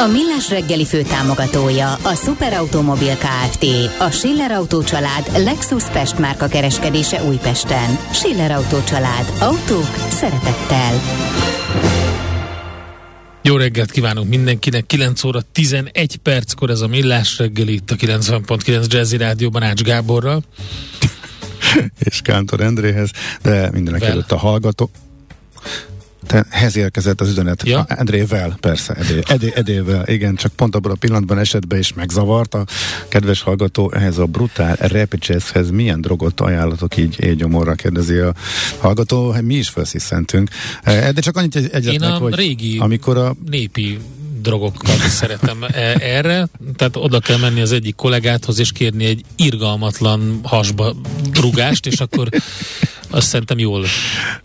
A Millás reggeli fő támogatója a Superautomobil KFT, a Schiller Auto család Lexus Pest márka kereskedése Újpesten. Schiller Auto család. Autók szeretettel. Jó reggelt kívánunk mindenkinek, 9 óra 11 perckor ez a Millás reggeli itt a 90.9 Jazzy Rádióban Ács Gáborral. és Kántor Endréhez, de mindenek előtt a hallgató. Tehez érkezett az üzenet. Ja? Endrével, persze, Edé, Edé, Edével, igen, csak pont abban a pillanatban esetben is megzavart a kedves hallgató ehhez a brutál repcseszhez milyen drogot ajánlatok így égyomorra kérdezi a hallgató, hát mi is felsziszentünk. De csak annyit egy, egyetlen, hogy régi amikor a népi drogokat szeretem e- erre, tehát oda kell menni az egyik kollégáthoz és kérni egy irgalmatlan hasba rugást, és akkor azt szerintem jól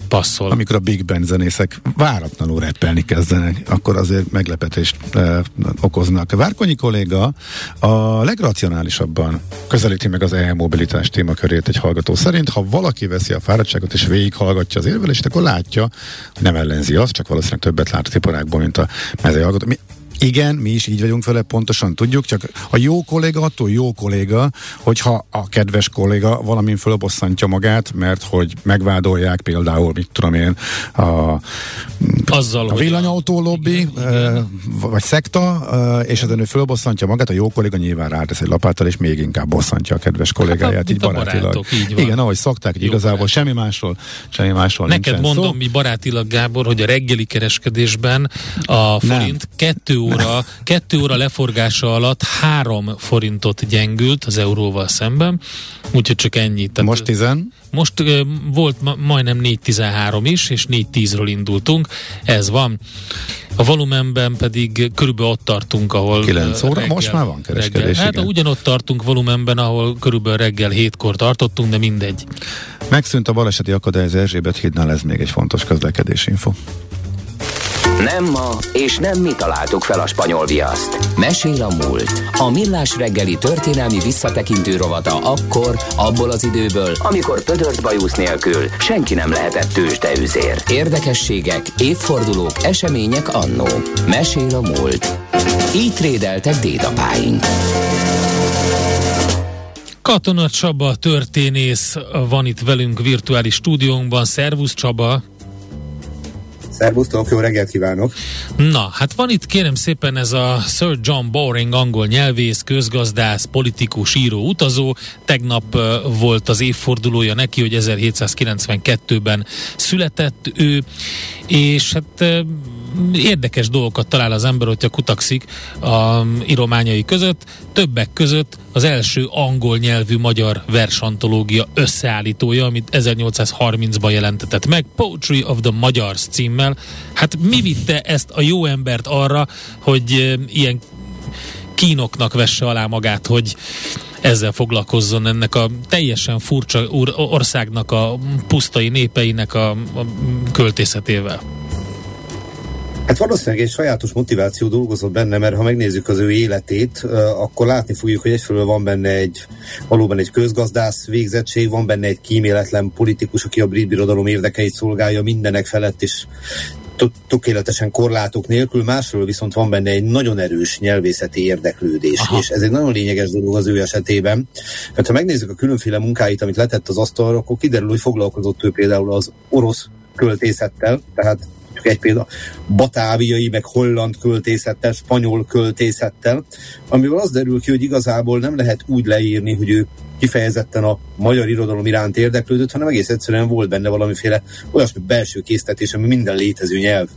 passzol. Amikor a Big Band zenészek váratlanul reppelni kezdenek, akkor azért meglepetést e, okoznak. Várkonyi kolléga a legracionálisabban közelíti meg az e-mobilitás témakörét egy hallgató szerint. Ha valaki veszi a fáradtságot és végighallgatja az érvelést, akkor látja, nem ellenzi azt, csak valószínűleg többet lát a iparágból, mint a mezei hallgató. Mi igen, mi is így vagyunk vele, pontosan tudjuk, csak a jó kolléga attól jó kolléga, hogyha a kedves kolléga valamin fölbosszantja magát, mert hogy megvádolják például, mit tudom én, a, Azzal, a villanyautó lobby, igen, igen. vagy szekta, és ezen ő fölbosszantja magát, a jó kolléga nyilván rátesz egy lapáttal, és még inkább bosszantja a kedves kollégáját, Hát, így barátilag. barátok, így van. Igen, ahogy szokták, hogy igazából barát. semmi másról, semmi másról Neked mondom, szó. mi barátilag, Gábor, hogy a reggeli kereskedésben a forint kettő óra, kettő óra leforgása alatt három forintot gyengült az euróval szemben, úgyhogy csak ennyit. Tehát Most tizen, most ö, volt ma, majdnem 4.13 is, és 4.10-ről indultunk, ez van. A volumenben pedig körülbelül ott tartunk, ahol... 9 ö, óra, most már van kereskedés, Reggel. Hát igen. ugyanott tartunk volumenben, ahol körülbelül reggel 7-kor tartottunk, de mindegy. megszűnt a baleseti akadály az Erzsébet hídnál, ez még egy fontos közlekedési info. Nem ma, és nem mi találtuk fel a spanyol viaszt. Mesél a múlt. A millás reggeli történelmi visszatekintő rovata akkor, abból az időből, amikor pödört bajusz nélkül senki nem lehetett tőzsdeüzér. Érdekességek, évfordulók, események annó. Mesél a múlt. Így trédeltek dédapáink. Katona Csaba történész van itt velünk virtuális stúdiónkban. Szervusz Csaba! Szervusztok, jó reggelt kívánok! Na, hát van itt kérem szépen ez a Sir John Boring angol nyelvész, közgazdász, politikus, író, utazó. Tegnap volt az évfordulója neki, hogy 1792-ben született ő, és hát érdekes dolgokat talál az ember, hogyha kutakszik a írományai között. Többek között az első angol nyelvű magyar versantológia összeállítója, amit 1830-ban jelentetett meg, Poetry of the Magyars címmel. Hát mi vitte ezt a jó embert arra, hogy ilyen kínoknak vesse alá magát, hogy ezzel foglalkozzon ennek a teljesen furcsa országnak, a pusztai népeinek a, a költészetével. Hát valószínűleg egy sajátos motiváció dolgozott benne, mert ha megnézzük az ő életét, akkor látni fogjuk, hogy egyfelől van benne egy valóban egy közgazdász végzettség, van benne egy kíméletlen politikus, aki a brit birodalom érdekeit szolgálja mindenek felett is tö- tökéletesen korlátok nélkül, másról viszont van benne egy nagyon erős nyelvészeti érdeklődés, Aha. Aha. és ez egy nagyon lényeges dolog az ő esetében, mert ha megnézzük a különféle munkáit, amit letett az asztalra, akkor kiderül, hogy foglalkozott ő például az orosz költészettel, tehát csak egy példa, batáviai, meg holland költészettel, spanyol költészettel, amiből az derül ki, hogy igazából nem lehet úgy leírni, hogy ő kifejezetten a magyar irodalom iránt érdeklődött, hanem egész egyszerűen volt benne valamiféle olyasmi belső késztetés, ami minden létező nyelv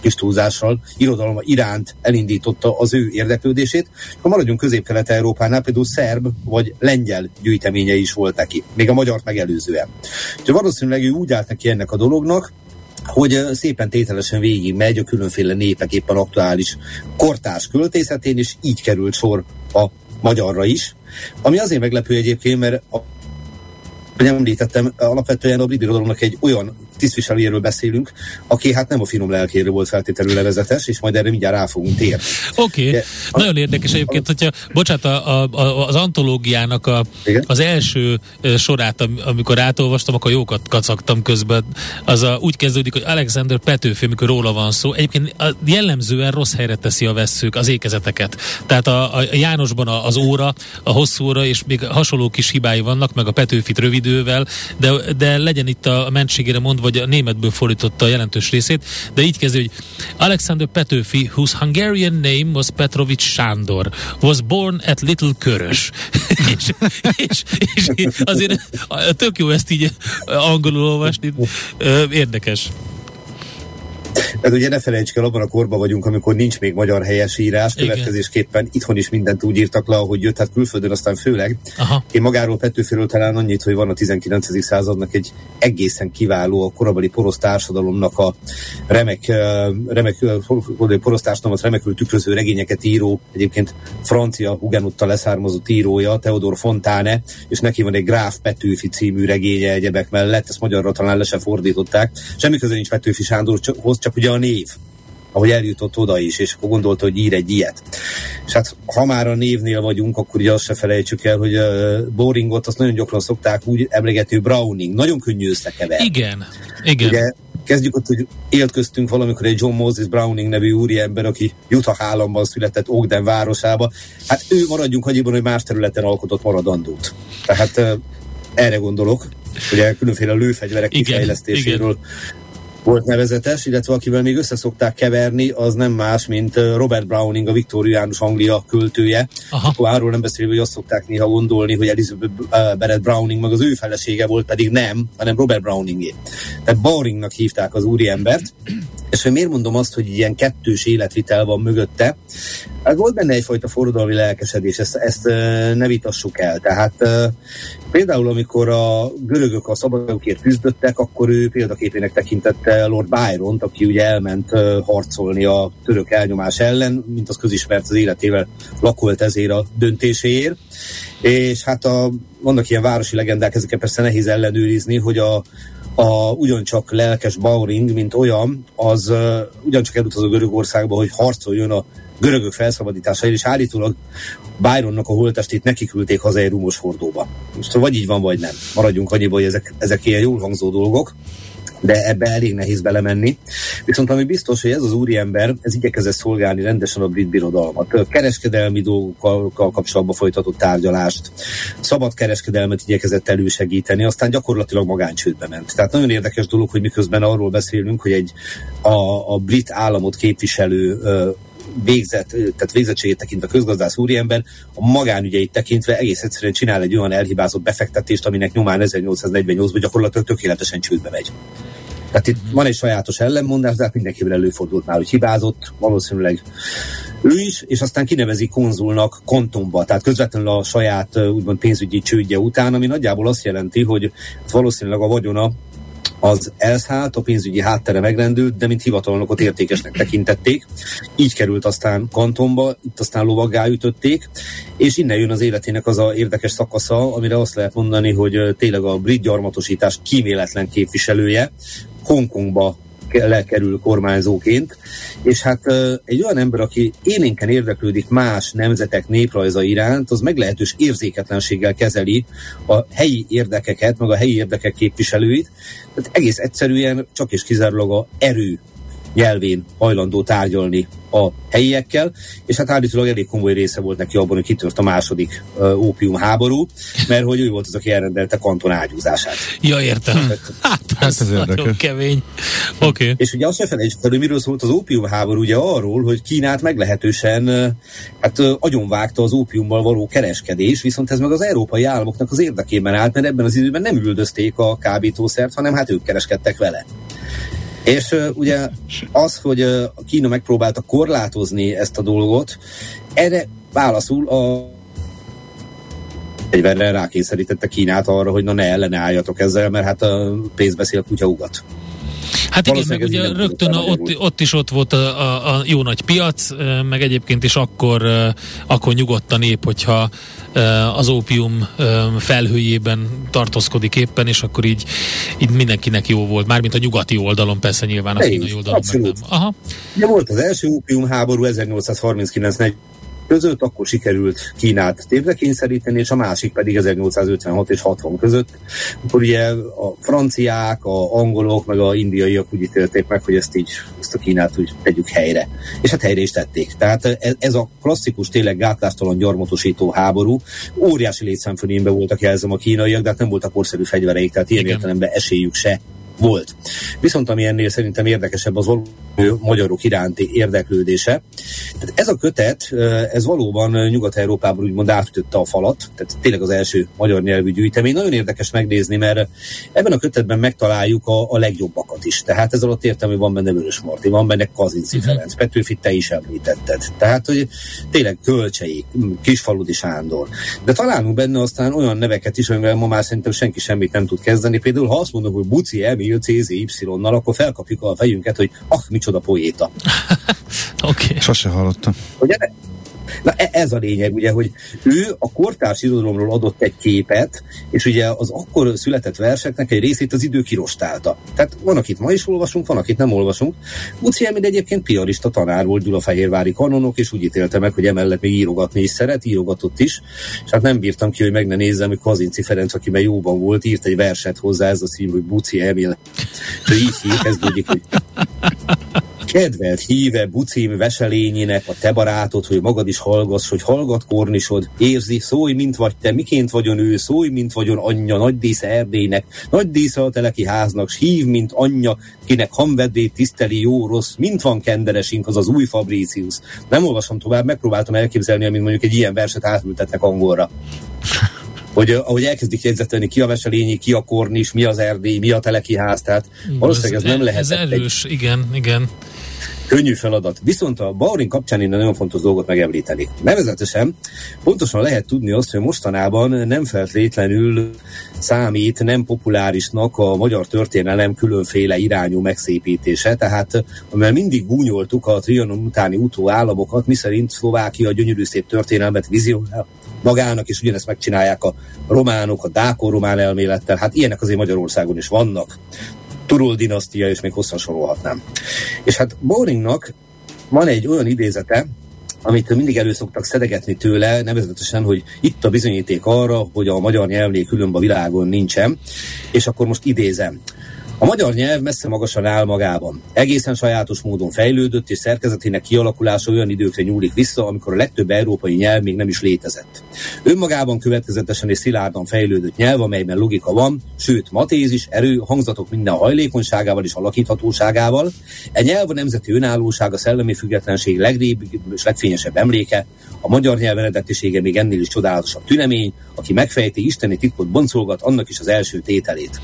kis túlzással irodalom iránt elindította az ő érdeklődését. Ha maradjunk közép-kelet-európánál, például szerb vagy lengyel gyűjteményei is volt neki, még a magyart megelőzően. Úgyhogy valószínűleg ő úgy állt neki ennek a dolognak, hogy szépen tételesen végig megy a különféle népek éppen aktuális kortárs költészetén, és így került sor a magyarra is, ami azért meglepő egyébként, mert a hogy említettem, alapvetően a brit birodalomnak egy olyan tisztviselőjéről beszélünk, aki hát nem a finom lelkéről volt feltétlenül levezetes, és majd erre mindjárt rá fogunk térni. Oké, okay. nagyon érdekes egyébként, hogyha, bocsánat, a, a, az antológiának a, az első sorát, amikor átolvastam, akkor jókat kacagtam közben. Az a, úgy kezdődik, hogy Alexander Petőfi, amikor róla van szó, egyébként a, jellemzően rossz helyre teszi a vesszők az ékezeteket. Tehát a, a Jánosban az óra, a hosszú óra, és még hasonló kis hibái vannak, meg a Petőfit rövidővel, de, de legyen itt a mentségére mondva, vagy a németből fordította a jelentős részét, de így kezdő, hogy Alexander Petőfi, whose Hungarian name was Petrovics Sándor, was born at Little Körös. és, és, és, azért tök jó ezt így angolul olvasni, érdekes. Ez ugye ne felejtsük el, abban a korban vagyunk, amikor nincs még magyar helyesírás, következésképpen itthon is mindent úgy írtak le, ahogy jött, hát külföldön aztán főleg. Aha. Én magáról Petőfiről talán annyit, hogy van a 19. századnak egy egészen kiváló a korabeli porosz társadalomnak a remek, remek porosz társadalmat remekül tükröző regényeket író, egyébként francia Hugenutta leszármazott írója, Theodor Fontane, és neki van egy Gráf Petőfi című regénye egyebek mellett, ezt magyarra talán le se fordították. Semmi köze nincs Petőfi Sándorhoz, csak ugye a név ahogy eljutott oda is, és akkor gondolta, hogy ír egy ilyet. És hát ha már a névnél vagyunk, akkor ugye azt se felejtsük el, hogy uh, Boringot azt nagyon gyakran szokták úgy emlegetni, Browning. Nagyon könnyű összekeverni. Igen, igen. Ugye, kezdjük ott, hogy élt köztünk valamikor egy John Moses Browning nevű úriember, aki Utah államban született Ogden városába. Hát ő maradjunk annyiban, hogy más területen alkotott maradandót. Tehát erre gondolok, ugye különféle lőfegyverek igen, kifejlesztéséről igen volt nevezetes, illetve akivel még összeszokták keverni, az nem más, mint Robert Browning, a viktoriánus Anglia költője. Aha. Akkor arról nem beszélve, hogy azt szokták néha gondolni, hogy Elizabeth Barrett Browning meg az ő felesége volt, pedig nem, hanem Robert Browningé. Tehát Bowringnak hívták az úriembert, és hogy miért mondom azt, hogy ilyen kettős életvitel van mögötte? Hát volt benne egyfajta forradalmi lelkesedés, ezt, ezt ne vitassuk el. Tehát például, amikor a görögök a szabadokért küzdöttek, akkor ő példaképének tekintette Lord Byron-t, aki ugye elment harcolni a török elnyomás ellen, mint az közismert az életével lakolt ezért a döntéséért. És hát a, vannak ilyen városi legendák, ezeket persze nehéz ellenőrizni, hogy a a ugyancsak lelkes Bauring, mint olyan, az uh, ugyancsak elutazott Görögországba, hogy harcoljon a görögök felszabadításáért, és állítólag Byronnak a holtestét nekiküldték haza egy rumos hordóba. Most vagy így van, vagy nem. Maradjunk annyiba, hogy ezek, ezek ilyen jól hangzó dolgok de ebbe elég nehéz belemenni. Viszont ami biztos, hogy ez az úriember, ez igyekezett szolgálni rendesen a brit birodalmat. Kereskedelmi dolgokkal kapcsolatban folytatott tárgyalást, szabad kereskedelmet igyekezett elősegíteni, aztán gyakorlatilag magáncsődbe ment. Tehát nagyon érdekes dolog, hogy miközben arról beszélünk, hogy egy a, a brit államot képviselő végzett, tehát végzettségét tekintve közgazdász úriember, a magánügyeit tekintve egész egyszerűen csinál egy olyan elhibázott befektetést, aminek nyomán 1848-ban gyakorlatilag tökéletesen csődbe megy. Tehát itt van egy sajátos ellenmondás, de hát mindenkivel előfordult már, hogy hibázott, valószínűleg ő is, és aztán kinevezi konzulnak kontomba, tehát közvetlenül a saját úgymond pénzügyi csődje után, ami nagyjából azt jelenti, hogy valószínűleg a vagyona az elszállt, a pénzügyi háttere megrendült, de mint hivatalnokot értékesnek tekintették. Így került aztán kantonba, itt aztán lovaggá ütötték, és innen jön az életének az a érdekes szakasza, amire azt lehet mondani, hogy tényleg a brit gyarmatosítás kíméletlen képviselője Hongkongba lekerül kormányzóként, és hát egy olyan ember, aki élénken érdeklődik más nemzetek néprajza iránt, az meglehetős érzéketlenséggel kezeli a helyi érdekeket, meg a helyi érdekek képviselőit, tehát egész egyszerűen csak és kizárólag a erő nyelvén hajlandó tárgyalni a helyiekkel, és hát állítólag elég komoly része volt neki abban, hogy kitört a második uh, ópium háború, mert hogy ő volt az, aki elrendelte kanton ágyúzását. Ja, értem. Hát, hát ez, ez nagyon kemény. Oké. Okay. És ugye azt se felejtsük el, hogy miről szólt az ópium háború, ugye arról, hogy Kínát meglehetősen hát agyonvágta az ópiummal való kereskedés, viszont ez meg az európai államoknak az érdekében állt, mert ebben az időben nem üldözték a kábítószert, hanem hát ők kereskedtek vele. És uh, ugye az, hogy uh, Kína megpróbálta korlátozni ezt a dolgot, erre válaszul a egyverre rákényszerítette Kínát arra, hogy na ne ellene álljatok ezzel, mert hát a pénz beszél kutya ugat. Hát igen, meg ugye rögtön a, ott, ott is ott volt a, a, a jó nagy piac, meg egyébként is akkor, akkor nyugodt a nép, hogyha az ópium felhőjében tartózkodik éppen, és akkor így, így mindenkinek jó volt. Mármint a nyugati oldalon, persze nyilván a kínai oldalon meg nem. Aha. Ja, volt az első ópium háború 1839 között, akkor sikerült Kínát térdre kényszeríteni, és a másik pedig 1856 és 60 között, akkor ugye a franciák, a angolok, meg a indiaiak úgy ítélték meg, hogy ezt így, ezt a Kínát úgy tegyük helyre. És hát helyre is tették. Tehát ez, a klasszikus, tényleg gátlástalan gyarmatosító háború, óriási létszámfölényben voltak jelzem a kínaiak, de hát nem voltak korszerű fegyvereik, tehát ilyen Igen. értelemben esélyük se volt. Viszont ami ennél szerintem érdekesebb az magyarok iránti érdeklődése. Tehát ez a kötet, ez valóban Nyugat-Európában úgymond átütötte a falat, tehát tényleg az első magyar nyelvű gyűjtemény. Nagyon érdekes megnézni, mert ebben a kötetben megtaláljuk a, a legjobbakat is. Tehát ez alatt értem, hogy van benne Vörös Marti, van benne Kazinci uh-huh. Ferenc, Petőfit te is említetted. Tehát, hogy tényleg Kölcsei, Kisfaludi Sándor. De találunk benne aztán olyan neveket is, amivel ma már szerintem senki semmit nem tud kezdeni. Például, ha azt mondom, hogy Buci Emil CZY-nal, akkor felkapjuk a fejünket, hogy ah, micsoda poéta. Oké. Okay. Sose hallottam. Ugye? Na e- ez a lényeg, ugye, hogy ő a kortárs irodalomról adott egy képet, és ugye az akkor született verseknek egy részét az idő kirostálta. Tehát van, akit ma is olvasunk, van, akit nem olvasunk. Buci Emil egyébként piarista tanár volt Gyulafehérvári kanonok, és úgy ítélte meg, hogy emellett még írogatni is szeret, írogatott is, és hát nem bírtam ki, hogy meg ne nézzem, hogy Kazinci Ferenc, akiben jóban volt, írt egy verset hozzá, ez a cím, hogy Buci Emil. És így hív, kezdődik, hogy Kedvelt híve Bucim veselényének a te barátod, hogy magad is hallgass, hogy hallgat kornisod, érzi, szólj, mint vagy te, miként vagyon ő, szólj, mint vagyon anyja, nagy dísze Erdélynek, nagy dísze a teleki háznak, s hív, mint anyja, kinek hamvedét tiszteli jó rossz, mint van kenderesink, az az új Fabricius. Nem olvasom tovább, megpróbáltam elképzelni, amint mondjuk egy ilyen verset átültetnek angolra hogy ahogy elkezdik jegyzetelni ki a veselényi, ki a kornis, mi az erdély, mi a teleki ház, tehát valószínűleg ez, ez nem lehet. Ez erős, egy... igen, igen könnyű feladat. Viszont a Baurin kapcsán én nagyon fontos dolgot megemlíteni. Nevezetesen pontosan lehet tudni azt, hogy mostanában nem feltétlenül számít nem populárisnak a magyar történelem különféle irányú megszépítése, tehát amivel mindig gúnyoltuk a Trianon utáni utóállamokat, miszerint Szlovákia gyönyörű szép történelmet vizionál magának, és ugyanezt megcsinálják a románok, a dákor-román elmélettel. Hát ilyenek azért Magyarországon is vannak. Turul dinasztia, és még hosszan sorolhatnám. És hát Boringnak van egy olyan idézete, amit mindig elő szoktak szedegetni tőle, nevezetesen, hogy itt a bizonyíték arra, hogy a magyar nyelvnél különb a világon nincsen, és akkor most idézem. A magyar nyelv messze magasan áll magában. Egészen sajátos módon fejlődött, és szerkezetének kialakulása olyan időkre nyúlik vissza, amikor a legtöbb európai nyelv még nem is létezett. Önmagában következetesen és szilárdan fejlődött nyelv, amelyben logika van, sőt, matézis, erő, hangzatok minden hajlékonyságával és alakíthatóságával. E nyelv a nemzeti önállóság, a szellemi függetlenség legrébb és legfényesebb emléke, a magyar nyelv eredetisége még ennél is csodálatosabb tünemény, aki megfejti isteni titkot boncolgat, annak is az első tételét.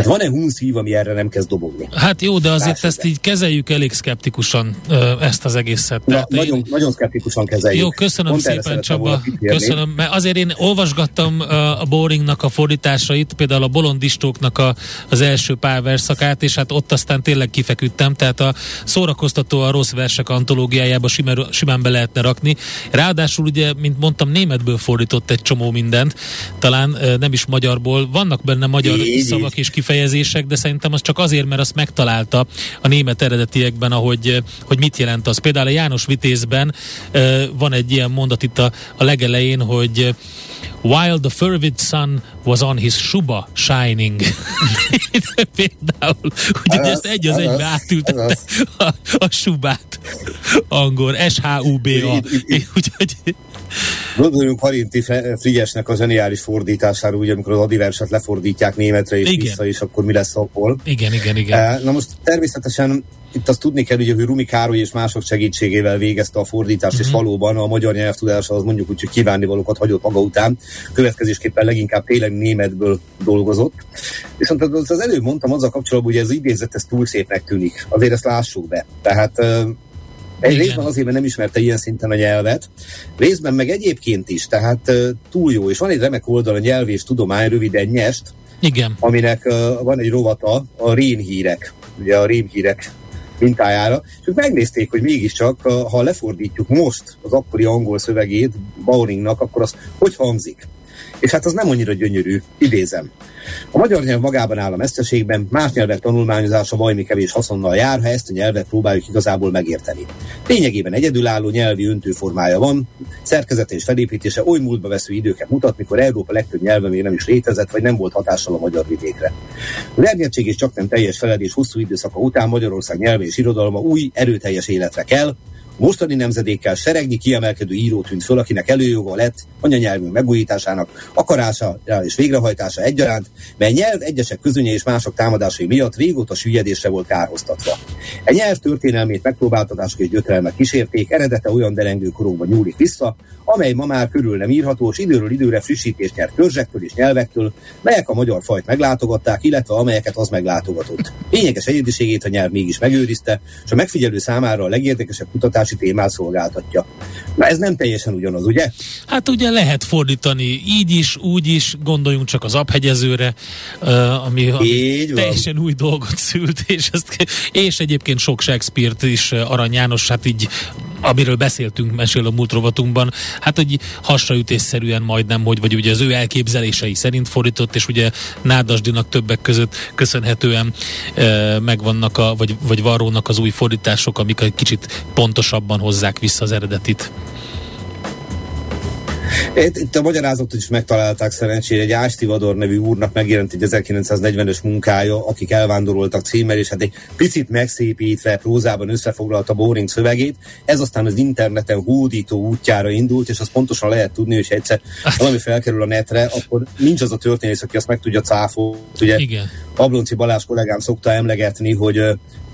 Hát van-e hunszív, ami erre nem kezd dobogni? Hát jó, de azért Lássuk ezt így kezeljük elég szkeptikusan, ezt az egészet. Na, nagyon, én... nagyon szkeptikusan kezeljük. Jó, köszönöm Pont szépen Csaba. Köszönöm, mert azért én olvasgattam a Boringnak a fordításait, például a Bolondistóknak a, az első pár verszakát, és hát ott aztán tényleg kifeküdtem, tehát a szórakoztató a rossz versek antológiájába simán, simán be lehetne rakni. Ráadásul ugye, mint mondtam, németből fordított egy csomó mindent, talán nem is magyarból. Vannak benne magyar így, szavak és kifejezések, de szerintem az csak azért, mert azt megtalálta a német eredetiekben, ahogy hogy mit jelent az. Például a János Vitézben van egy ilyen mondat itt a, a legelején, hogy While the fervid sun was on his shuba shining. Például, úgyhogy ezt egy az egybe átültette a, a subát angol, S-H-U-B-A. Úgyhogy Gondoljunk Harinti Frigyesnek a zseniális fordítására, ugye, amikor az adiverset lefordítják németre és igen. vissza, és akkor mi lesz abból. Igen, igen, igen. Eh, na most természetesen itt azt tudni kell, ugye, hogy Rumi Károly és mások segítségével végezte a fordítást, uh-huh. és mhm. valóban a magyar nyelvtudása az mondjuk úgy, hogy kívánnivalókat hagyott maga után, következésképpen leginkább tényleg németből dolgozott. Viszont az, az előbb mondtam azzal kapcsolatban, hogy ez az idézet ez túl szépnek tűnik. Azért ezt lássuk be. Tehát egy részben azért, mert nem ismerte ilyen szinten a nyelvet, részben meg egyébként is, tehát uh, túl jó. És van egy remek oldal a nyelv és tudomány, röviden nyest, Igen. aminek uh, van egy rovata, a rénhírek ugye a rémhírek mintájára, és ők megnézték, hogy mégiscsak, ha lefordítjuk most az akkori angol szövegét Bauringnak, akkor az hogy hangzik. És hát az nem annyira gyönyörű, idézem. A magyar nyelv magában áll a mesterségben, más nyelvek tanulmányozása valami kevés haszonnal jár, ha ezt a nyelvet próbáljuk igazából megérteni. Lényegében egyedülálló nyelvi öntőformája van, szerkezete és felépítése oly múltba vesző időket mutat, mikor Európa legtöbb nyelve még nem is létezett, vagy nem volt hatással a magyar vidékre. A lernyedtség és csak nem teljes feledés hosszú időszaka után Magyarország nyelve és irodalma új, erőteljes életre kell, mostani nemzedékkel seregnyi kiemelkedő író tűnt föl, akinek előjoga lett anyanyelvünk megújításának, akarása és végrehajtása egyaránt, mely nyelv egyesek közönye és mások támadásai miatt régóta süllyedésre volt kárhoztatva. E nyelv történelmét megpróbáltatások és gyötrelmek kísérték, eredete olyan derengő korokba nyúlik vissza, amely ma már körül nem írható, és időről időre frissítést nyert törzsektől és nyelvektől, melyek a magyar fajt meglátogatták, illetve amelyeket az meglátogatott. Lényeges egyediségét a nyelv mégis megőrizte, és a megfigyelő számára a legérdekesebb kutatási témát szolgáltatja. Na ez nem teljesen ugyanaz, ugye? Hát ugye lehet fordítani így is, úgy is, gondoljunk csak az abhegyezőre, ami, ami teljesen új dolgot szült, és, ezt, és egyébként sok Shakespeare-t is Arany János, hát így amiről beszéltünk, mesél a múlt rovatunkban, hát hogy hasraütésszerűen majdnem, hogy vagy ugye az ő elképzelései szerint fordított, és ugye Nádasdinak többek között köszönhetően e, megvannak, a, vagy, vagy Varrónak az új fordítások, amik egy kicsit pontosabban hozzák vissza az eredetit. Itt a magyarázatot is megtalálták szerencsére, egy Ásti Vador nevű úrnak megjelent egy 1940-ös munkája, akik elvándoroltak címmel, és hát egy picit megszépítve prózában összefoglalta Boring szövegét. Ez aztán az interneten hódító útjára indult, és azt pontosan lehet tudni, hogy egyszer valami felkerül a netre, akkor nincs az a történész, aki azt meg tudja cáfolni. Ugye Igen. Ablonci Balázs kollégám szokta emlegetni, hogy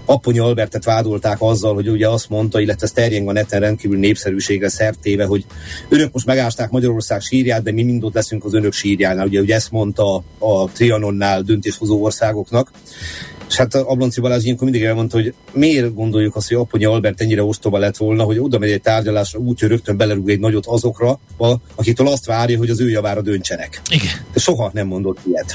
Apponya Albertet vádolták azzal, hogy ugye azt mondta, illetve ez terjeng a neten rendkívül népszerűségre szertéve, hogy önök most megásták Magyarország sírját, de mi mind ott leszünk az önök sírjánál. Ugye, ugye ezt mondta a Trianonnál döntéshozó országoknak. És hát Ablonci Balázs ilyenkor mindig elmondta, hogy miért gondoljuk azt, hogy Apponya Albert ennyire ostoba lett volna, hogy oda megy egy tárgyalásra úgy, hogy rögtön belerúg egy nagyot azokra, akitől azt várja, hogy az ő javára döntsenek. Igen. De soha nem mondott ilyet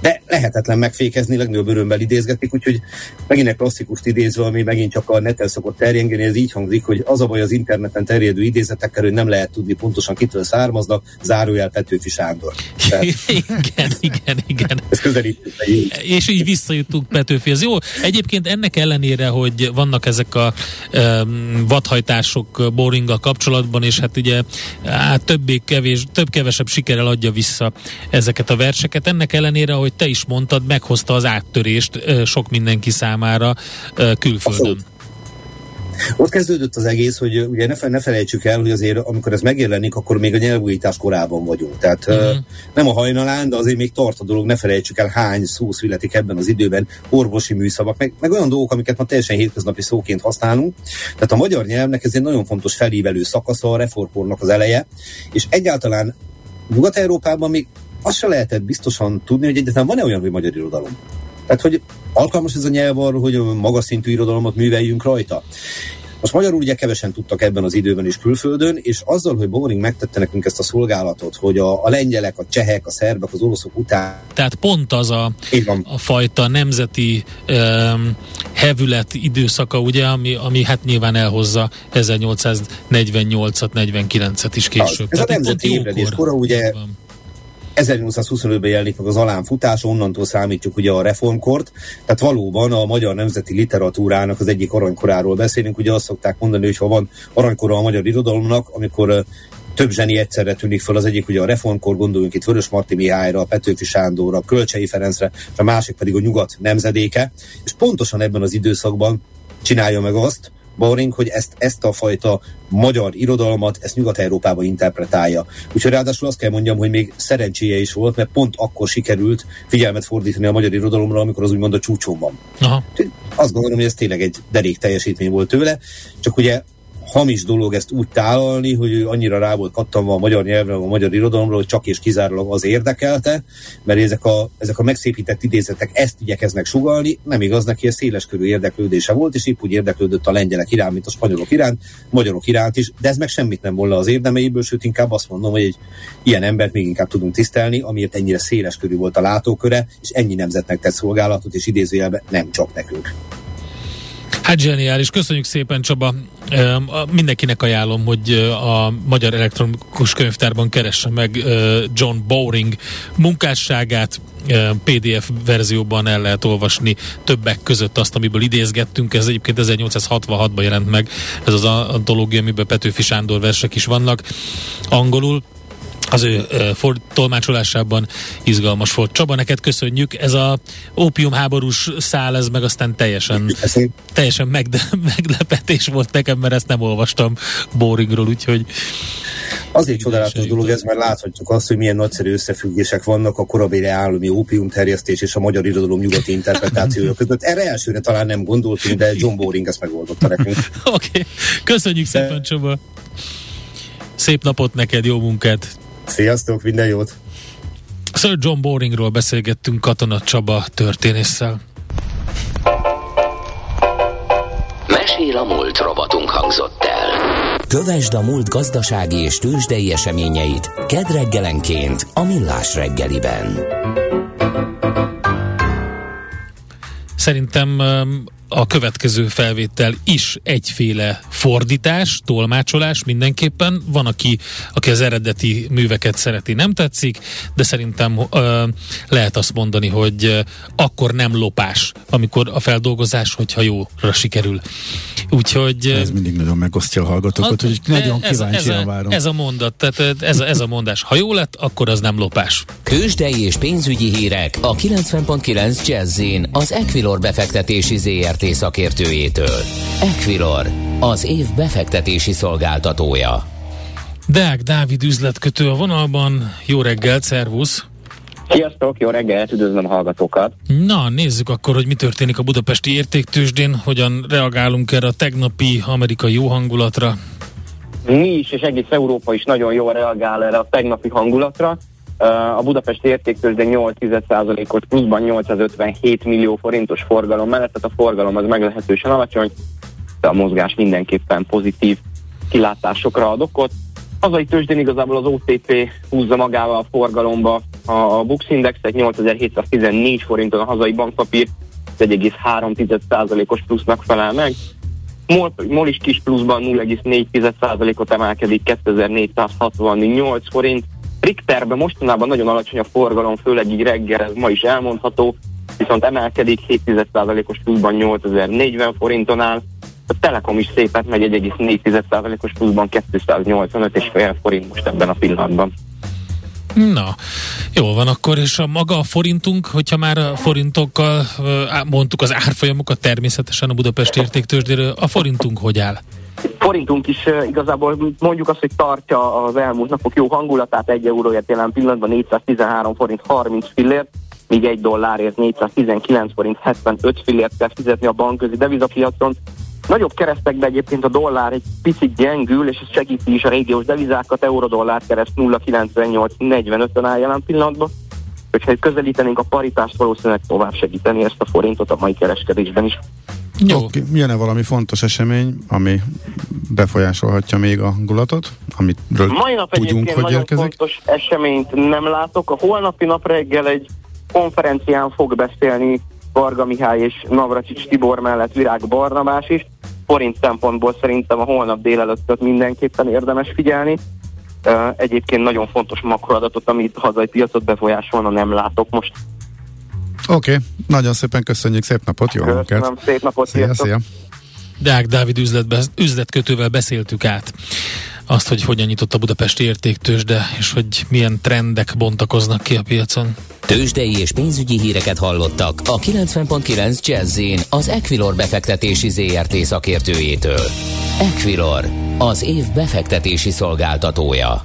de lehetetlen megfékezni, legnagyobb örömmel idézgetik, úgyhogy megint egy klasszikust idézve, ami megint csak a neten szokott terjengeni, ez így hangzik, hogy az a baj az interneten terjedő idézetekkel, hogy nem lehet tudni pontosan kitől származnak, zárójel Petőfi Sándor. Tehát, igen, igen, igen. Ez közelítünk. És így visszajutunk Petőfihez. Jó, egyébként ennek ellenére, hogy vannak ezek a um, vadhajtások boringgal kapcsolatban, és hát ugye hát többé kevés, több-kevesebb sikerrel adja vissza ezeket a verseket. Ennek ellenére, hogy te is mondtad, meghozta az áttörést sok mindenki számára külföldön. Abszolút. Ott kezdődött az egész, hogy ugye ne, ne felejtsük el, hogy azért amikor ez megjelenik, akkor még a nyelvújítás korában vagyunk. Tehát uh-huh. nem a hajnalán, de azért még tart a dolog, ne felejtsük el, hány szó születik ebben az időben, orvosi műszavak, meg, meg olyan dolgok, amiket ma teljesen hétköznapi szóként használunk. Tehát a magyar nyelvnek ez egy nagyon fontos felívelő szakasza, a reformkornak az eleje, és egyáltalán Nyugat-Európában még azt se lehetett biztosan tudni, hogy egyáltalán van-e olyan, hogy magyar irodalom. Tehát, hogy alkalmas ez a nyelv arra, hogy magas szintű irodalomot műveljünk rajta. Most magyarul ugye kevesen tudtak ebben az időben is külföldön, és azzal, hogy Boring megtette nekünk ezt a szolgálatot, hogy a, a lengyelek, a csehek, a szerbek, az oroszok után... Tehát pont az a, a fajta nemzeti um, hevület időszaka, ugye, ami, ami hát nyilván elhozza 1848-at, 49-et is később. Ez Tehát a nemzeti ébredés kora, ugye 1825-ben jelenik meg az Alán futás, onnantól számítjuk ugye a reformkort, tehát valóban a magyar nemzeti literatúrának az egyik aranykoráról beszélünk, ugye azt szokták mondani, hogy ha van aranykora a magyar irodalomnak, amikor több zseni egyszerre tűnik föl, az egyik ugye a reformkor, gondoljunk itt Vörös Marti Mihályra, Petőfi Sándorra, Kölcsei Ferencre, és a másik pedig a nyugat nemzedéke, és pontosan ebben az időszakban csinálja meg azt, Boring, hogy ezt, ezt a fajta magyar irodalmat, ezt Nyugat-Európában interpretálja. Úgyhogy ráadásul azt kell mondjam, hogy még szerencséje is volt, mert pont akkor sikerült figyelmet fordítani a magyar irodalomra, amikor az úgymond a csúcson van. Aha. Azt gondolom, hogy ez tényleg egy derék teljesítmény volt tőle, csak ugye hamis dolog ezt úgy tálalni, hogy ő annyira rá volt kattanva a magyar nyelvre, a magyar irodalomra, hogy csak és kizárólag az érdekelte, mert ezek a, ezek a megszépített idézetek ezt igyekeznek sugalni, nem igaz neki, ez széles körű érdeklődése volt, és épp úgy érdeklődött a lengyelek iránt, mint a spanyolok iránt, magyarok iránt is, de ez meg semmit nem volna az érdemeiből, sőt inkább azt mondom, hogy egy ilyen embert még inkább tudunk tisztelni, amiért ennyire széles körű volt a látóköre, és ennyi nemzetnek tett szolgálatot, és idézőjelben nem csak nekünk. Hát zseniális, köszönjük szépen Csaba. Mindenkinek ajánlom, hogy a Magyar Elektronikus Könyvtárban keresse meg John Bowring munkásságát, PDF verzióban el lehet olvasni többek között azt, amiből idézgettünk. Ez egyébként 1866-ban jelent meg, ez az antológia, amiben Petőfi Sándor versek is vannak angolul az ő uh, tolmácsolásában izgalmas volt. Csaba, neked köszönjük. Ez a háborús szál, ez meg aztán teljesen, teljesen megde, meglepetés volt nekem, mert ezt nem olvastam Boringról, úgyhogy Azért csodálatos dolog ez, mert láthatjuk azt, hogy milyen nagyszerű összefüggések vannak a korabéli állami terjesztés és a magyar irodalom nyugati interpretációja között. Erre elsőre talán nem gondoltunk, de John Boring ezt megoldotta nekünk. Oké, okay. köszönjük szépen, Csaba! Szép napot neked, jó munkát! Sziasztok, minden jót! Sir John Boringról beszélgettünk Katona Csaba történésszel. Mesél a múlt robotunk hangzott el. Kövesd a múlt gazdasági és tőzsdei eseményeit kedd reggelenként a Millás reggeliben. Szerintem a következő felvétel is egyféle fordítás, tolmácsolás mindenképpen. Van, aki, aki az eredeti műveket szereti, nem tetszik, de szerintem ö, lehet azt mondani, hogy ö, akkor nem lopás, amikor a feldolgozás, hogyha jóra sikerül. Úgyhogy... Ez mindig nagyon megosztja a hallgatókat, hogy nagyon kíváncsian várom. Ez a mondat, tehát ez a, ez a mondás. Ha jó lett, akkor az nem lopás. Kősdei és pénzügyi hírek a 90.9 jazz az Equilor befektetési ZRT ZRT szakértőjétől. Equilor, az év befektetési szolgáltatója. Deák Dávid üzletkötő a vonalban. Jó reggelt, szervusz! Sziasztok, jó reggelt, üdvözlöm a hallgatókat! Na, nézzük akkor, hogy mi történik a budapesti értéktősdén, hogyan reagálunk erre a tegnapi amerikai jó hangulatra. Mi is, és egész Európa is nagyon jól reagál erre a tegnapi hangulatra. A Budapest értéktőzsde 8%-os pluszban 857 millió forintos forgalom mellett, tehát a forgalom az meglehetősen alacsony, de a mozgás mindenképpen pozitív kilátásokra ad okot. Hazai tőzsdén igazából az OTP húzza magával a forgalomba a Bux Indexet 8714 forinton a hazai bankpapír 1,3%-os plusznak felel meg. MOL, MOL is kis pluszban 0,4%-ot emelkedik 2468 forint, Richterben mostanában nagyon alacsony a forgalom, főleg így reggel, ez ma is elmondható, viszont emelkedik 7%-os pluszban 8040 forinton áll, a Telekom is szépet megy 1,4%-os pluszban 285,5 forint most ebben a pillanatban. Na, jó van akkor, és a maga a forintunk, hogyha már a forintokkal mondtuk az árfolyamokat természetesen a Budapest értéktősdéről, a forintunk hogy áll? Forintunk is igazából mondjuk azt, hogy tartja az elmúlt napok jó hangulatát, egy euróért jelen pillanatban 413 forint 30 fillért, míg egy dollárért 419 forint 75 fillért kell fizetni a bankközi devizapiacon. Nagyobb keresztekbe egyébként a dollár egy picit gyengül, és ez segíti is a régiós devizákat, euró-dollár kereszt 0,98-45-ön áll jelen pillanatban. Hogyha közelítenénk a paritást, valószínűleg tovább segíteni ezt a forintot a mai kereskedésben is. Jó. Okay. Jön-e valami fontos esemény, ami befolyásolhatja még a hangulatot, amitről Mai nap tudjunk, hogy nagyon érkezik? fontos eseményt nem látok. A holnapi nap reggel egy konferencián fog beszélni Varga Mihály és Navracsics Tibor mellett Virág Barnabás is. Forint szempontból szerintem a holnap délelőttöt mindenképpen érdemes figyelni. Egyébként nagyon fontos makroadatot, amit hazai piacot befolyásolna, nem látok most. Oké, okay. nagyon szépen köszönjük, szép napot, jó munkát! Köszönöm, szép napot, szia, szia! Deák Dávid üzletbe, üzletkötővel beszéltük át azt, hogy hogyan nyitott a Budapesti értéktősde, és hogy milyen trendek bontakoznak ki a piacon. Tőzsdei és pénzügyi híreket hallottak a 90.9 jazz az Equilor befektetési ZRT szakértőjétől. Equilor, az év befektetési szolgáltatója.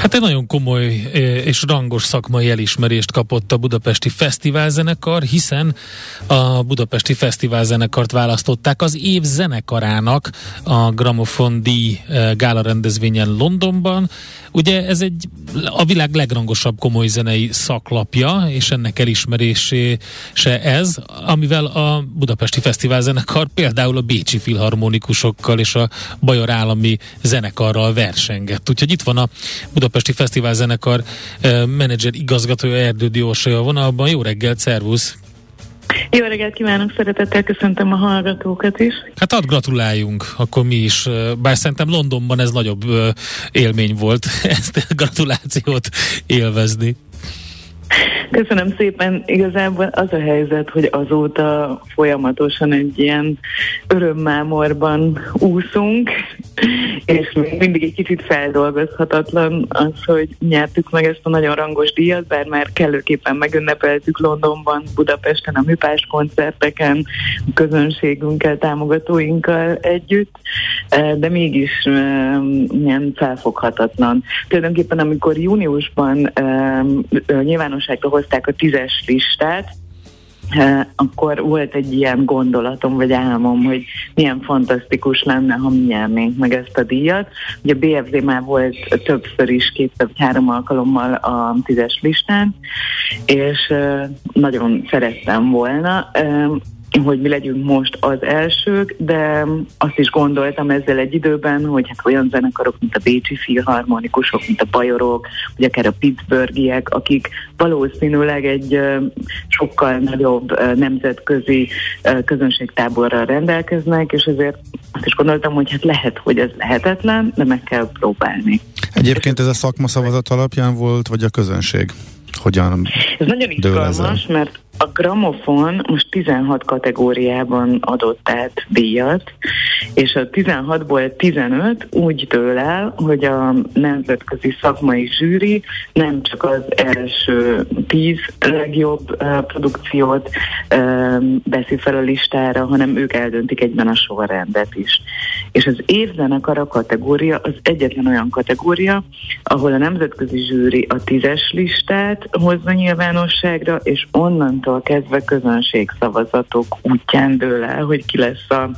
Hát egy nagyon komoly és rangos szakmai elismerést kapott a Budapesti Fesztiválzenekar, hiszen a Budapesti Fesztiválzenekart választották az év zenekarának a Gramofon díj eh, gála rendezvényen Londonban. Ugye ez egy a világ legrangosabb komoly zenei szaklapja, és ennek elismerése ez, amivel a Budapesti Fesztiválzenekar például a Bécsi Filharmonikusokkal és a Bajor Állami Zenekarral versengett. Úgyhogy itt van a Budapesti Fesztiválzenekar eh, menedzser igazgatója Erdődi Orsolya a vonalban. Jó reggelt, szervusz! Jó reggelt kívánok, szeretettel köszöntöm a hallgatókat is. Hát add gratuláljunk, akkor mi is, bár szerintem Londonban ez nagyobb élmény volt ezt a gratulációt élvezni. Köszönöm szépen. Igazából az a helyzet, hogy azóta folyamatosan egy ilyen örömmámorban úszunk, és mindig egy kicsit feldolgozhatatlan az, hogy nyertük meg ezt a nagyon rangos díjat, bár már kellőképpen megünnepeltük Londonban, Budapesten, a műpás koncerteken, a közönségünkkel, támogatóinkkal együtt, de mégis ilyen felfoghatatlan. Tulajdonképpen amikor júniusban nyilvánosságra hozták a tízes listát, akkor volt egy ilyen gondolatom, vagy álmom, hogy milyen fantasztikus lenne, ha mi nyernénk meg ezt a díjat. Ugye a BFZ már volt többször is, két vagy három alkalommal a tízes listán, és nagyon szerettem volna hogy mi legyünk most az elsők, de azt is gondoltam ezzel egy időben, hogy hát olyan zenekarok, mint a Bécsi Filharmonikusok, mint a Bajorok, vagy akár a Pittsburghiek, akik valószínűleg egy sokkal nagyobb nemzetközi közönségtáborral rendelkeznek, és ezért azt is gondoltam, hogy hát lehet, hogy ez lehetetlen, de meg kell próbálni. Egyébként ez a szakma szavazat alapján volt, vagy a közönség? Hogyan Ez nagyon izgalmas, mert a gramofon most 16 kategóriában adott át díjat, és a 16-ból 15 úgy dől el, hogy a nemzetközi szakmai zsűri nem csak az első 10 legjobb produkciót veszi fel a listára, hanem ők eldöntik egyben a sorrendet is. És az évzenekar a kategória az egyetlen olyan kategória, ahol a nemzetközi zsűri a tízes listát hozza nyilvánosságra, és onnantól onnantól kezdve közönségszavazatok útján dől el, hogy ki lesz a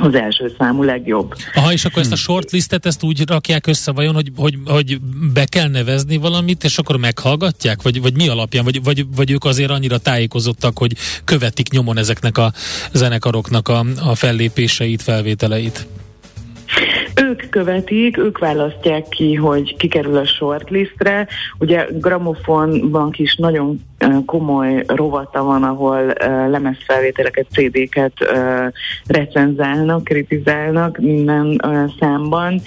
az első számú legjobb. Aha, és akkor ezt a shortlistet ezt úgy rakják össze vajon, hogy, hogy, hogy be kell nevezni valamit, és akkor meghallgatják? Vagy, vagy mi alapján? Vagy, vagy, vagy ők azért annyira tájékozottak, hogy követik nyomon ezeknek a zenekaroknak a, a fellépéseit, felvételeit? Ők követik, ők választják ki, hogy ki kerül a shortlistre. Ugye Gramofonban is nagyon komoly rovata van, ahol lemezfelvételeket, CD-ket recenzálnak, kritizálnak minden számban,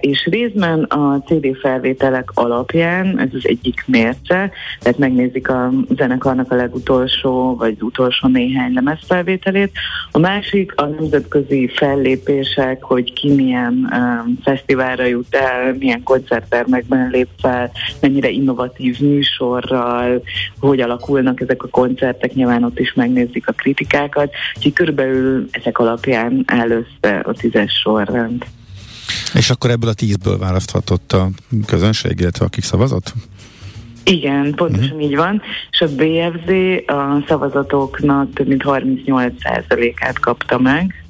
és részben a CD felvételek alapján, ez az egyik mérce, tehát megnézik a zenekarnak a legutolsó, vagy utolsó néhány lemezfelvételét. A másik a nemzetközi fellépések, hogy ki milyen fesztiválra jut el, milyen koncerttermekben lép fel, mennyire innovatív műsorral, hogy alakulnak ezek a koncertek, nyilván ott is megnézik a kritikákat, úgyhogy körülbelül ezek alapján áll össze a tízes sorrend. És akkor ebből a tízből választhatott a közönség, illetve akik szavazott? Igen, pontosan uh-huh. így van, és a BFZ a szavazatoknak több mint 38%-át kapta meg.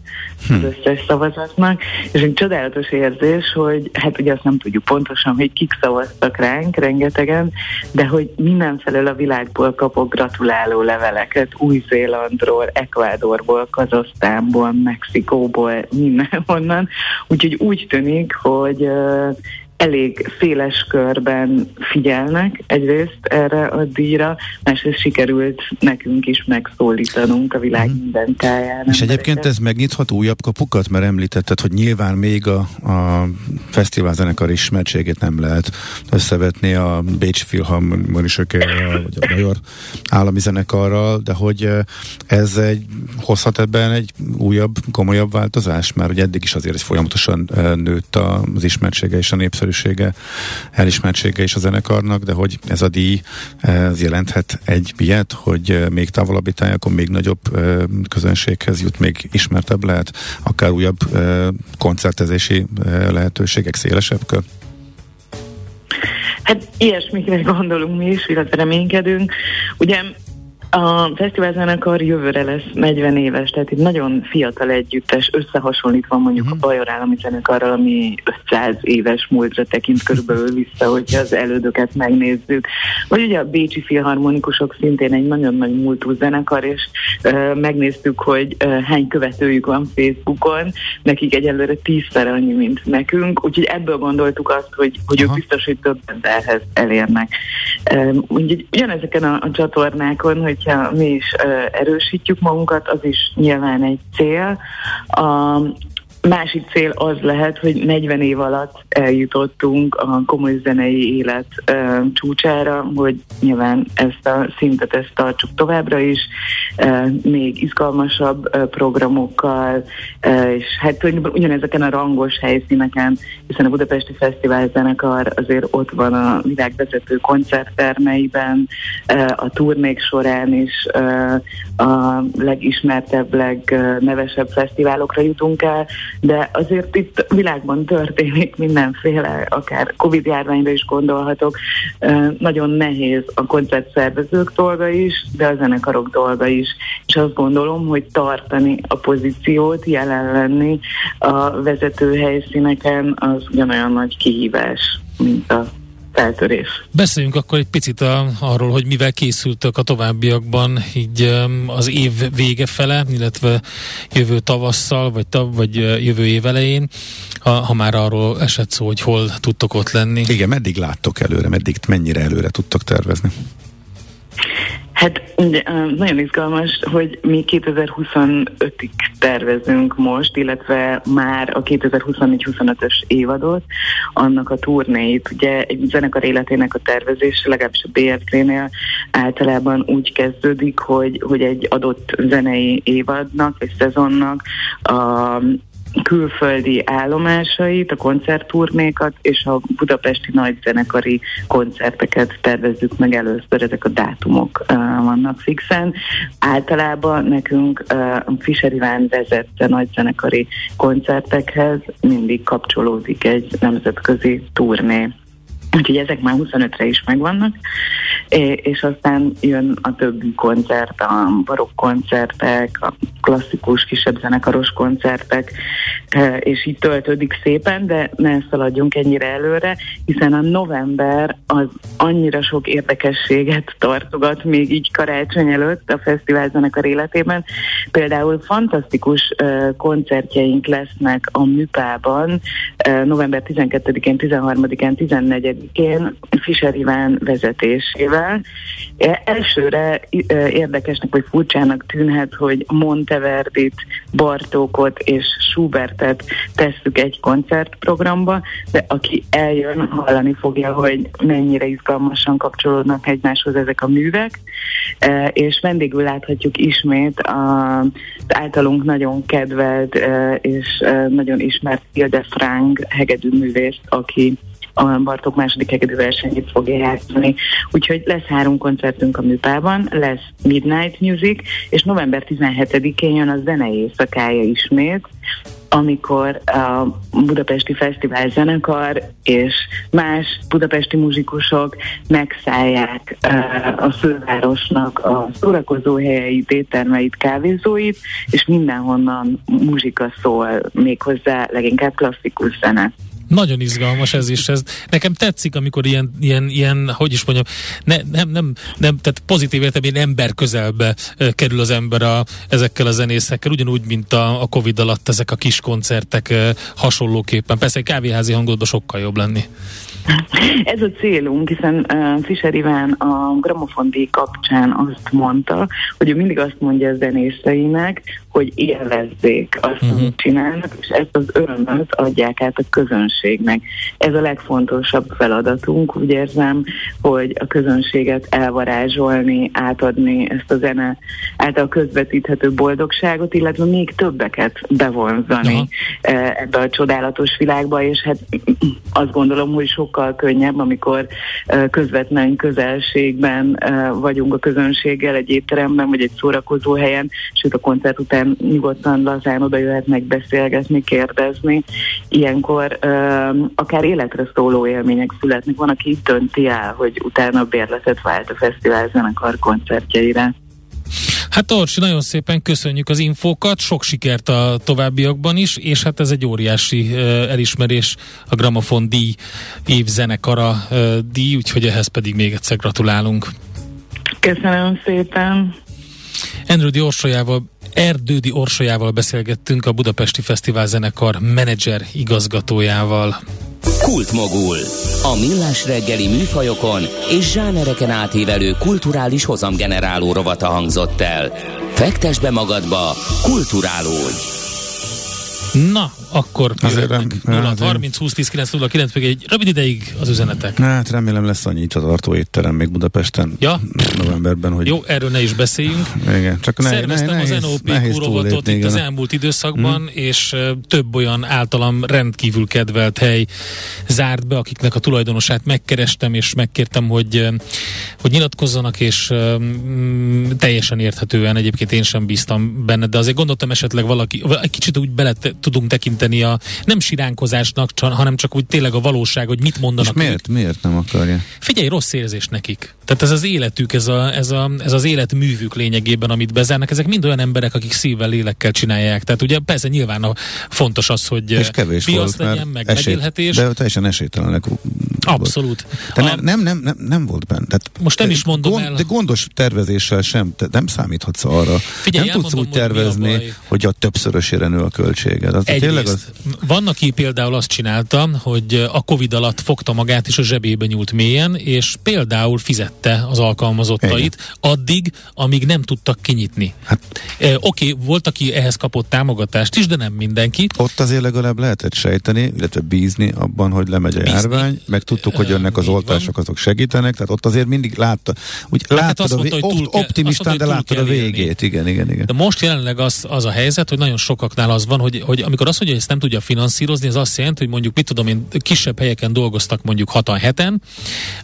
Az összes szavazatnak, és egy csodálatos érzés, hogy hát ugye azt nem tudjuk pontosan, hogy kik szavaztak ránk, rengetegen, de hogy mindenfelől a világból kapok gratuláló leveleket, Új-Zélandról, Ekvádorból, Kazasztánból, Mexikóból, mindenhonnan, úgyhogy úgy tűnik, hogy elég széles körben figyelnek egyrészt erre a díjra, másrészt sikerült nekünk is megszólítanunk a világ mm. minden táján. És egyébként ez megnyithat újabb kapukat, mert említetted, hogy nyilván még a, a fesztivál zenekar ismertségét nem lehet összevetni a Bécs Filharmonisökkel, vagy a Bajor állami zenekarral, de hogy ez egy, hozhat ebben egy újabb, komolyabb változás, mert hogy eddig is azért folyamatosan nőtt az ismertsége és a népszerű népszerűsége, elismertsége is a zenekarnak, de hogy ez a díj ez jelenthet egy ilyet, hogy még távolabbi tájakon még nagyobb közönséghez jut, még ismertebb lehet, akár újabb koncertezési lehetőségek, szélesebb kör? Hát ilyesmikre gondolunk mi is, illetve reménykedünk. Ugye a fesztiválzenekar jövőre lesz 40 éves, tehát itt nagyon fiatal együttes, összehasonlítva mondjuk uh-huh. a Bajor Állami Zenekarral, ami 500 éves múltra tekint körülbelül vissza, hogyha az elődöket megnézzük. Vagy ugye a Bécsi Filharmonikusok szintén egy nagyon nagy múltú zenekar, és uh, megnéztük, hogy uh, hány követőjük van Facebookon, nekik egyelőre tízszer annyi, mint nekünk, úgyhogy ebből gondoltuk azt, hogy, hogy ők biztos, hogy több emberhez elérnek. Uh, úgyhogy ugyanezeken a, a csatornákon, hogy hogyha mi is erősítjük magunkat, az is nyilván egy cél. A, Másik cél az lehet, hogy 40 év alatt eljutottunk a komoly zenei élet csúcsára, hogy nyilván ezt a szintet ezt tartsuk továbbra is, még izgalmasabb programokkal, és hát ugyanezeken a rangos helyszíneken, hiszen a Budapesti Fesztivál zenekar azért ott van a világvezető koncerttermeiben, a turnék során is a legismertebb, legnevesebb fesztiválokra jutunk el, de azért itt világban történik mindenféle, akár Covid járványra is gondolhatok, nagyon nehéz a koncertszervezők dolga is, de a zenekarok dolga is. És azt gondolom, hogy tartani a pozíciót, jelen lenni a vezető helyszíneken, az ugyanolyan nagy kihívás, mint a feltörés. Beszéljünk akkor egy picit a, arról, hogy mivel készültök a továbbiakban így az év vége fele, illetve jövő tavasszal, vagy, tav, vagy jövő év elején, ha, ha már arról esett szó, hogy hol tudtok ott lenni. Igen, meddig láttok előre, meddig mennyire előre tudtok tervezni? Hát nagyon izgalmas, hogy mi 2025-ig tervezünk most, illetve már a 2024-25-ös évadot, annak a turnéit. Ugye egy zenekar életének a tervezése, legalábbis a BRT-nél általában úgy kezdődik, hogy, hogy egy adott zenei évadnak vagy szezonnak a külföldi állomásait, a koncertturnékat és a budapesti nagyzenekari koncerteket tervezzük meg először, ezek a dátumok uh, vannak fixen. Általában nekünk uh, Fischer Iván vezette nagyzenekari koncertekhez mindig kapcsolódik egy nemzetközi turné. Úgyhogy ezek már 25-re is megvannak, és aztán jön a többi koncert, a barokk koncertek, a klasszikus kisebb zenekaros koncertek, és így töltődik szépen, de ne szaladjunk ennyire előre, hiszen a november az annyira sok érdekességet tartogat még így karácsony előtt a fesztivál zenekar életében. Például fantasztikus koncertjeink lesznek a Műpában november 12-én, 13-án, 14 én Fischer Iván vezetésével. E, elsőre e, érdekesnek vagy furcsának tűnhet, hogy Monteverdit, Bartókot és Schubertet tesszük egy koncertprogramba, de aki eljön, hallani fogja, hogy mennyire izgalmasan kapcsolódnak egymáshoz ezek a művek, e, és vendégül láthatjuk ismét az általunk nagyon kedvelt és nagyon ismert Hilde Frank hegedűművészt, aki a Bartók második hegedű versenyét fogja játszani. Úgyhogy lesz három koncertünk a műpában, lesz Midnight Music, és november 17-én jön a zenei éjszakája ismét, amikor a Budapesti Fesztivál zenekar és más budapesti muzsikusok megszállják a fővárosnak a szórakozó helyeit, éttermeit, kávézóit, és mindenhonnan muzsika szól, méghozzá leginkább klasszikus zene. Nagyon izgalmas ez is. Ez nekem tetszik, amikor ilyen, ilyen, ilyen hogy is mondjam, ne, nem, nem, nem, tehát pozitív értelemben ember közelbe kerül az ember a, ezekkel a zenészekkel, ugyanúgy, mint a, a Covid alatt ezek a kis koncertek hasonlóképpen. Persze egy kávéházi hangodban sokkal jobb lenni. Ez a célunk, hiszen uh, Fischer Iván a Gramofon kapcsán azt mondta, hogy ő mindig azt mondja a zenészeinek, hogy élvezzék azt, uh-huh. amit csinálnak, és ezt az örömöt adják át a közönségnek. Ez a legfontosabb feladatunk, úgy érzem, hogy a közönséget elvarázsolni, átadni ezt a zene által közvetíthető boldogságot, illetve még többeket bevonzani uh-huh. ebbe a csodálatos világba, és hát azt gondolom, hogy sokkal könnyebb, amikor közvetlen közelségben vagyunk a közönséggel egy étteremben, vagy egy szórakozó helyen, sőt a koncert után nyugodtan lazán oda jöhetnek beszélgetni, kérdezni. Ilyenkor uh, akár életre szóló élmények születnek. Van, aki itt dönti el, hogy utána bérletet vált a fesztivál zenekar koncertjeire. Hát Orsi, nagyon szépen köszönjük az infókat, sok sikert a továbbiakban is, és hát ez egy óriási uh, elismerés a Gramofon díj, év zenekara uh, díj, úgyhogy ehhez pedig még egyszer gratulálunk. Köszönöm szépen. Andrew Orsolyával Erdődi Orsolyával beszélgettünk a Budapesti Fesztivál zenekar menedzser igazgatójával. Kultmogul. A millás reggeli műfajokon és zsánereken átívelő kulturális hozamgeneráló rovata hangzott el. Fektes be magadba, kulturálódj! Na, akkor Azért meg 0 30 20 10 9 0 9 még egy rövid ideig az üzenetek. Hát remélem lesz annyi tartó étterem még Budapesten ja. novemberben, hogy... Jó, erről ne is beszéljünk. Igen, csak ne, Szerveztem ne, nehéz, az NOP rovatot itt az elmúlt időszakban, hmm. és több olyan általam rendkívül kedvelt hely zárt be, akiknek a tulajdonosát megkerestem, és megkértem, hogy, hogy nyilatkozzanak, és um, teljesen érthetően egyébként én sem bíztam benne, de azért gondoltam esetleg valaki, egy kicsit úgy bele tudunk tekinteni a nem siránkozásnak, hanem csak úgy tényleg a valóság, hogy mit mondanak. És miért, ők. miért nem akarja? Figyelj, rossz érzés nekik. Tehát ez az életük, ez, a, ez, a, ez az életművük lényegében, amit bezárnak, ezek mind olyan emberek, akik szívvel, lélekkel csinálják. Tehát ugye persze nyilván a, fontos az, hogy és kevés piac volt, legyen, meg esély, megélhetés. De teljesen esélytelenek. Abszolút. De a, nem, nem, nem, nem volt benne. Tehát, most nem is mondom gond, el. De gondos tervezéssel sem, te nem számíthatsz arra. Figyelj, nem tudsz úgy tervezni, a hogy a többszörösére nő a költséged. Az tényleg az... Van, aki például azt csinálta, hogy a Covid alatt fogta magát és a zsebébe nyúlt mélyen, és például fizette az alkalmazottait Igen. addig, amíg nem tudtak kinyitni. Hát, e, Oké, okay, volt, aki ehhez kapott támogatást is, de nem mindenki. Ott azért legalább lehetett sejteni, illetve bízni abban, hogy lemegy a bízni. járvány, meg tudtuk, hogy jönnek az oltások, azok segítenek, tehát ott azért mindig látta, úgy hát láttad a mondta, vé- optimistán, de láttad a végét. Igen, igen, igen. De most jelenleg az, az a helyzet, hogy nagyon sokaknál az van, hogy, hogy amikor azt mondja, hogy ezt nem tudja finanszírozni, az azt jelenti, hogy mondjuk, mit tudom én, kisebb helyeken dolgoztak mondjuk hatan heten,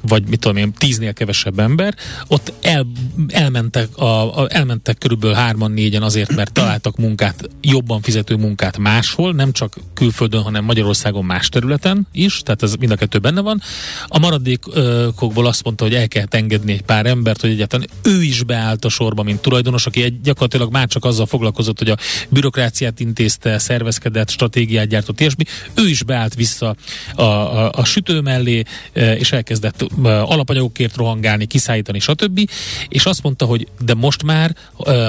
vagy mit tudom én, tíznél kevesebb ember, ott el, elmentek, a, a, elmentek körülbelül hárman, négyen azért, mert találtak munkát, jobban fizető munkát máshol, nem csak külföldön, hanem Magyarországon más területen is, tehát ez mind a kettő benne van. A maradékokból azt mondta, hogy el kell engedni egy pár embert, hogy egyáltalán ő is beállt a sorba, mint tulajdonos, aki egy, gyakorlatilag már csak azzal foglalkozott, hogy a bürokráciát intézte, szervezkedett, stratégiát gyártott, ilyesmi. Ő is beállt vissza a, a, a sütő mellé, e, és elkezdett e, alapanyagokért rohangálni, kiszállítani, stb. És azt mondta, hogy de most már,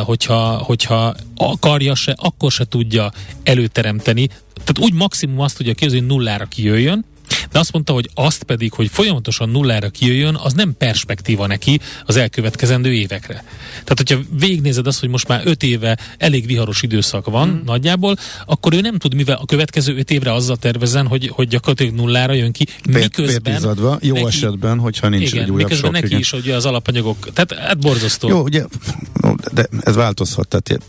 hogyha, hogyha akarja se, akkor se tudja előteremteni, tehát úgy maximum azt tudja kihozni, hogy nullára kijöjjön, de azt mondta, hogy azt pedig, hogy folyamatosan nullára kijöjjön, az nem perspektíva neki az elkövetkezendő évekre. Tehát, hogyha végnézed azt, hogy most már öt éve elég viharos időszak van mm. nagyjából, akkor ő nem tud, mivel a következő öt évre azzal tervezzen, hogy, hogy gyakorlatilag nullára jön ki, miközben... Pétizadva, jó neki, esetben, hogyha nincs igen, egy újabb miközben sok, neki igen. is ugye az alapanyagok, tehát hát borzasztó. Jó, ugye, de ez változhat, tehát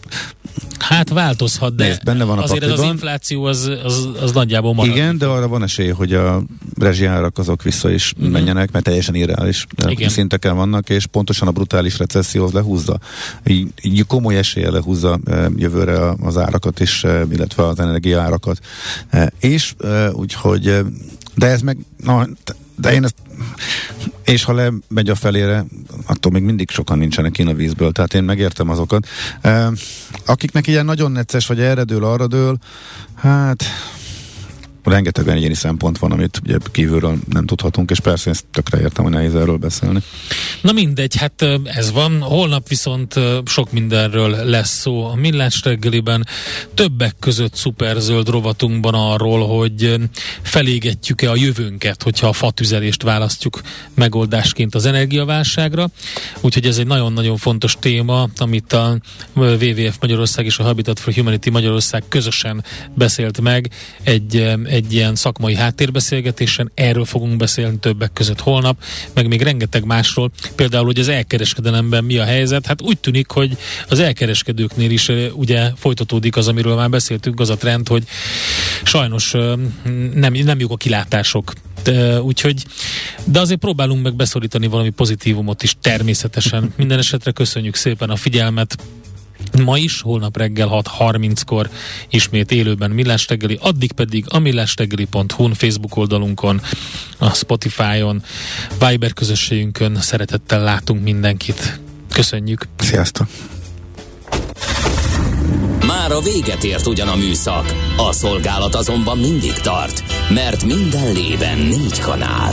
Hát változhat, de Nézd, benne van a azért ez az infláció az, az, az nagyjából marad. Igen, de arra van esély, hogy a rezsiárak azok vissza is uh-huh. menjenek, mert teljesen irreális Igen. szinteken vannak, és pontosan a brutális recesszió az lehúzza. Így, így komoly esélye lehúzza e, jövőre az árakat is, e, illetve az energiaárakat. E, és úgyhogy, de ez meg, na, de én ezt és ha lemegy a felére, attól még mindig sokan nincsenek kín a vízből, tehát én megértem azokat. Akiknek ilyen nagyon necces, vagy erre dől, arra dől, hát rengeteg egyéni szempont van, amit ugye kívülről nem tudhatunk, és persze ezt tökre értem, hogy nehéz erről beszélni. Na mindegy, hát ez van. Holnap viszont sok mindenről lesz szó a Millás reggeliben. Többek között szuperzöld rovatunkban arról, hogy felégetjük-e a jövőnket, hogyha a fatüzelést választjuk megoldásként az energiaválságra. Úgyhogy ez egy nagyon-nagyon fontos téma, amit a WWF Magyarország és a Habitat for Humanity Magyarország közösen beszélt meg egy, egy ilyen szakmai háttérbeszélgetésen. Erről fogunk beszélni többek között holnap, meg még rengeteg másról. Például, hogy az elkereskedelemben mi a helyzet. Hát úgy tűnik, hogy az elkereskedőknél is ugye folytatódik az, amiről már beszéltünk, az a trend, hogy sajnos nem, nem jók a kilátások de, úgyhogy, de azért próbálunk meg beszorítani valami pozitívumot is természetesen. Minden esetre köszönjük szépen a figyelmet. Ma is, holnap reggel 6.30-kor ismét élőben Millás reggeli, addig pedig a millásreggeli.hu-n, Facebook oldalunkon, a Spotify-on, Viber közösségünkön szeretettel látunk mindenkit. Köszönjük! Sziasztok! Már a véget ért ugyan a műszak, a szolgálat azonban mindig tart, mert minden lében négy kanál.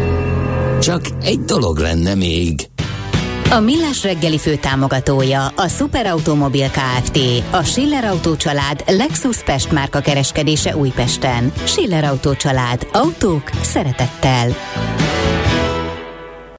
Csak egy dolog lenne még. A Millás reggeli fő támogatója a Superautomobil KFT, a Schiller Auto család Lexus Pest márka kereskedése Újpesten. Schiller Auto család. Autók szeretettel.